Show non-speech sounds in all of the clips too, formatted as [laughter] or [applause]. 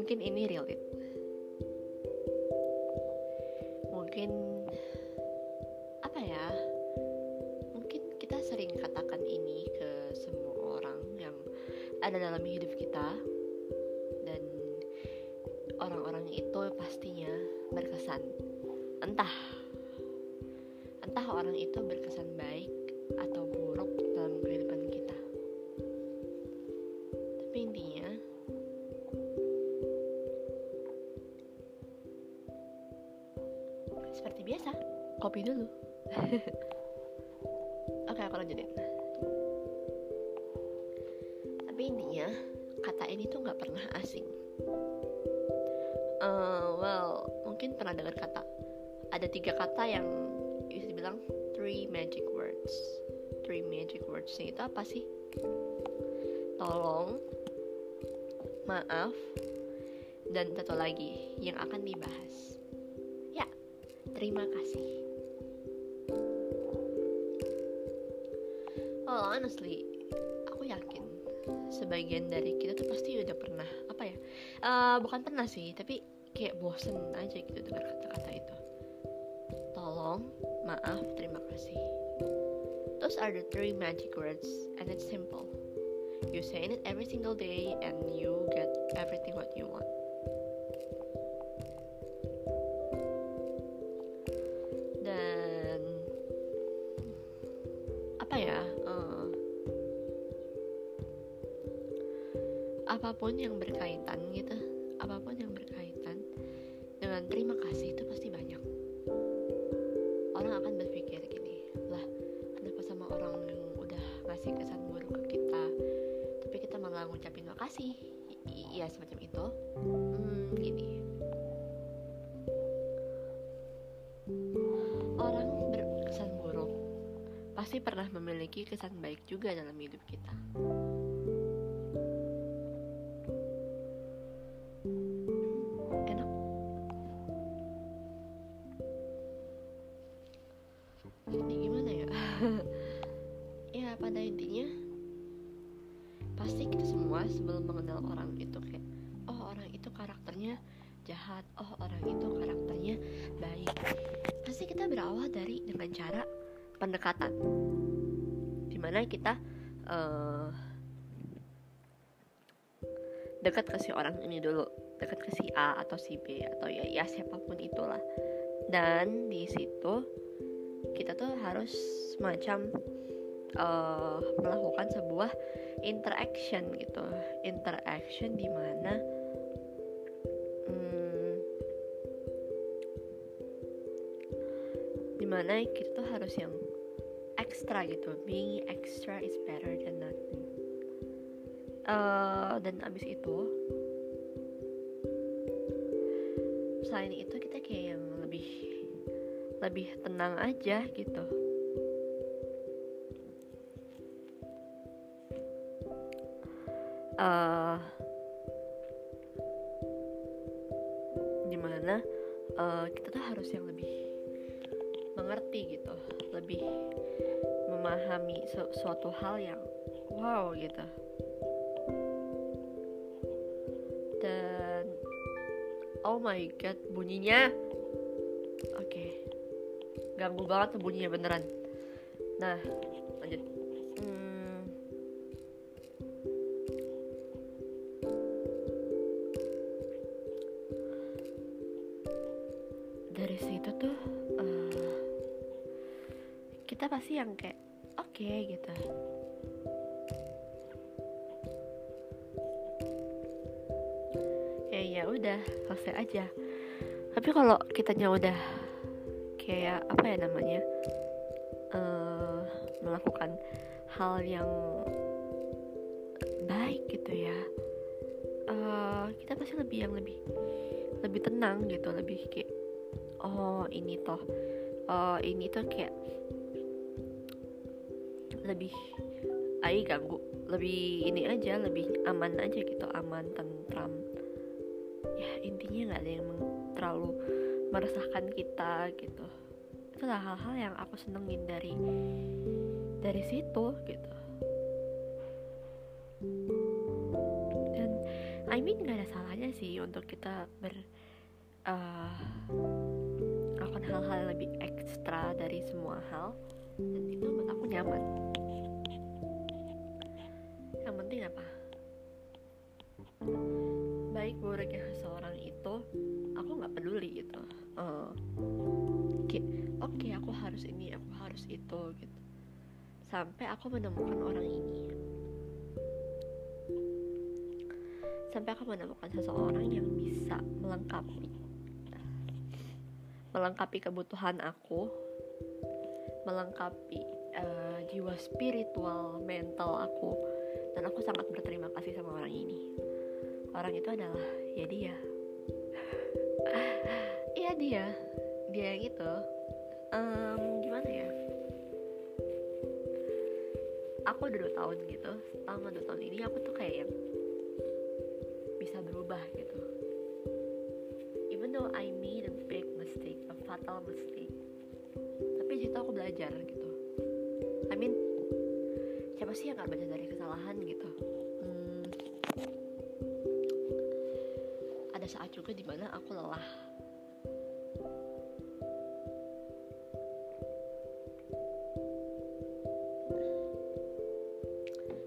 ini relate mungkin apa ya mungkin kita sering katakan ini ke semua orang yang ada dalam hidup kita. Dan orang-orang itu pastinya berkesan. Entah entah orang itu berkesan baik aku lanjutin tapi intinya kata ini tuh nggak pernah asing. Uh, well mungkin pernah dengar kata ada tiga kata yang bisa dibilang three magic words. Three magic words itu apa sih? Tolong maaf dan satu lagi yang akan dibahas. Ya terima kasih well honestly aku yakin sebagian dari kita tuh pasti udah pernah apa ya uh, bukan pernah sih tapi kayak bosen aja gitu dengar kata-kata itu. Tolong maaf terima kasih. Those are the three magic words and it's simple. You say it every single day and you get everything what you want apa pun yang berkaitan gitu apa pun yang berkaitan dengan terima kasih itu pasti banyak. Orang akan berpikir gini lah kenapa sama orang yang udah ngasih kesan buruk ke kita tapi kita malah ngucapin makasih? Iya semacam itu. Hmm, gini. Orang berkesan buruk pasti pernah memiliki kesan baik juga dalam hidup kita jahat. Oh orang itu karakternya baik. Pasti kita berawal dari dengan cara pendekatan. Di mana kita uh, dekat ke si orang ini dulu. Dekat ke si A atau si B atau ya ya siapa pun itulah. Dan di situ kita tuh harus semacam uh, melakukan sebuah interaction gitu. Interaction di mana di mana kita tuh harus yang extra gitu. Being extra is better than nothing. Uh, dan abis itu selain itu kita kayak yang lebih lebih tenang aja gitu. Uh, di mana uh, kita tuh harus yang lebih mengerti gitu lebih memahami su suatu hal yang wow gitu dan oh my god bunyinya oke okay. ganggu banget bunyinya beneran nah pasti yang kayak oke okay, gitu. Ya ya udah selesai aja. Tapi kalau kitanya udah kayak apa ya namanya uh, melakukan hal yang baik gitu ya uh, kita pasti lebih yang lebih lebih tenang gitu. Lebih kayak oh ini toh oh ini tuh kayak lebih ai ganggu. Lebih ini aja lebih aman aja gitu aman tentram. Ya intinya nggak ada yang terlalu meresahkan kita gitu. Itulah hal-hal yang aku senengin dari dari situ gitu. Dan I mean nggak ada salahnya sih untuk kita ber uh, melakukan hal-hal lebih ekstra dari semua hal dan itu buat aku nyaman. Yang penting apa? Baik buruknya seseorang itu aku nggak peduli gitu. Uh, oke okay, aku harus ini aku harus itu gitu. Sampai aku menemukan orang ini. Sampai aku menemukan seseorang yang bisa melengkapi melengkapi kebutuhan aku melengkapi uh, jiwa spiritual mental aku. Dan aku sangat berterima kasih sama orang ini. Orang itu adalah ya dia. Iya [laughs] dia. Dia gitu um, gimana ya? Aku udah dua tahun gitu. Selama dua tahun ini aku tuh kayak bisa berubah gitu. Even though I made a big mistake a fatal mistake situ aku belajar gitu. I mean siapa sih yang gak belajar dari kesalahan gitu? Hmm, ada saat juga di mana aku lelah.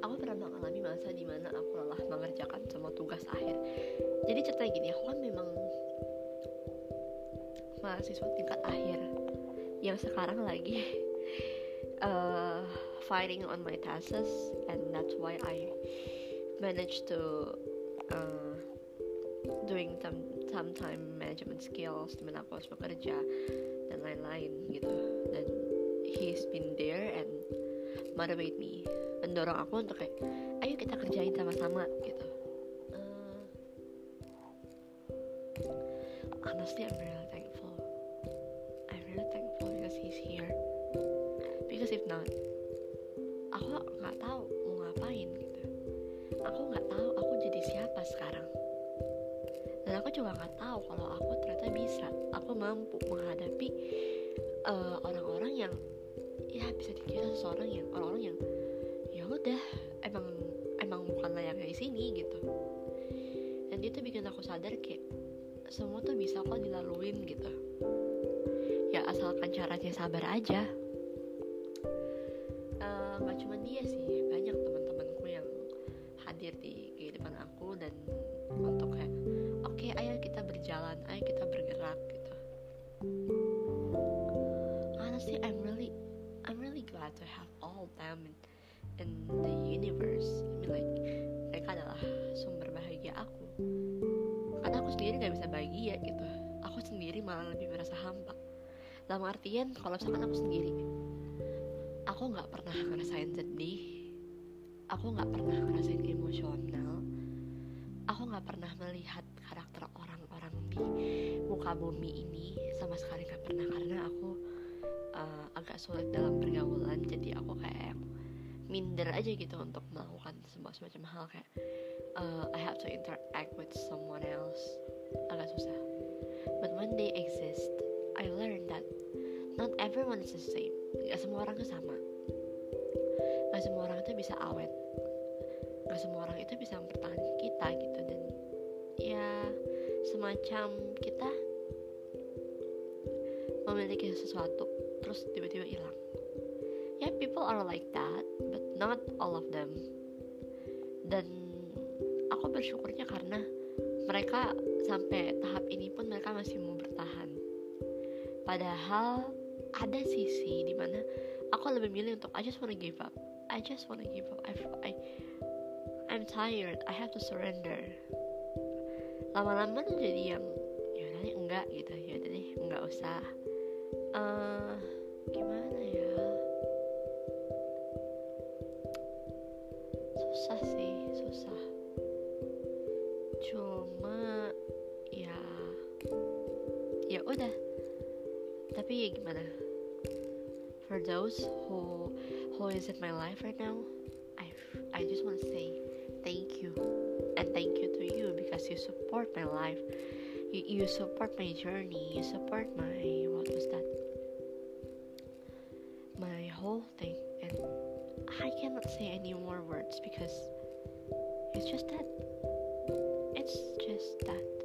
Aku pernah mengalami masa di mana aku lelah mengerjakan semua tugas akhir. Jadi cerita gini aku kan memang mahasiswa tingkat akhir yang sekarang lagi. Uh, [laughs] fighting on my thesis and that's why I managed to uh, doing some some time management skills di mana aku harus bekerja dan lain-lain gitu. Dan he's been there and motivate me mendorong aku untuk kayak ayo kita kerjain sama-sama gitu. Uh, honestly I'm really because if not aku nggak tahu mau ngapain gitu. Aku nggak tahu aku jadi siapa sekarang. Dan aku juga nggak tahu kalau aku ternyata bisa aku mampu menghadapi uh, orang-orang yang ya bisa dikira seseorang yang orang-orang yang ya udah emang emang bukan layaknya di sini gitu. Dan itu bikin aku sadar kayak semua tuh bisa kok dilaluin gitu. Ya asalkan caranya sabar aja nggak cuma dia sih banyak teman-temanku yang hadir di kehidupan aku dan untuk kayak oke okay, ayo kita berjalan ayo kita bergerak gitu. Honestly I'm really I'm really glad to have all them in, in the universe. I mean like mereka adalah sumber bahagia aku. Karena aku sendiri nggak bisa bahagia gitu. Aku sendiri malah lebih merasa hampa. Dalam artian kalau misalkan aku sendiri pernah ngerasain sedih? Aku nggak pernah ngerasain emosional. Aku nggak pernah melihat karakter orang-orang di muka bumi ini sama sekali nggak pernah karena aku uh, agak sulit dalam pergaulan. Jadi aku kayak minder aja gitu untuk melakukan sebuah semacam hal kayak uh, I have to interact with someone else. Agak susah. But when they exist I learned that not everyone is the same. Gak semua orang sama bisa awet. Gak semua orang itu bisa mempertahankan kita gitu. Dan ya semacam kita memiliki sesuatu terus tiba-tiba hilang. Ya yeah, people are like that but not all of them. Dan aku bersyukurnya karena mereka sampai tahap ini pun mereka masih mau bertahan. Padahal ada sisi di mana aku lebih milih untuk I just wanna give up I just wanna give up. I, I I'm tired. I have to surrender. Lama-lama tuh jadi yang ya deh enggak gitu. Ya deh enggak usah. Uh, gimana ya? Susah sih susah. Cuma ya ya udah. Tapi ya gimana? For those who who is in my life right now I I just want to say thank you and thank you to you because you support my life. You, you support my journey. You support my what was that? My whole thing. And I cannot say any more words because it's just that. It's just that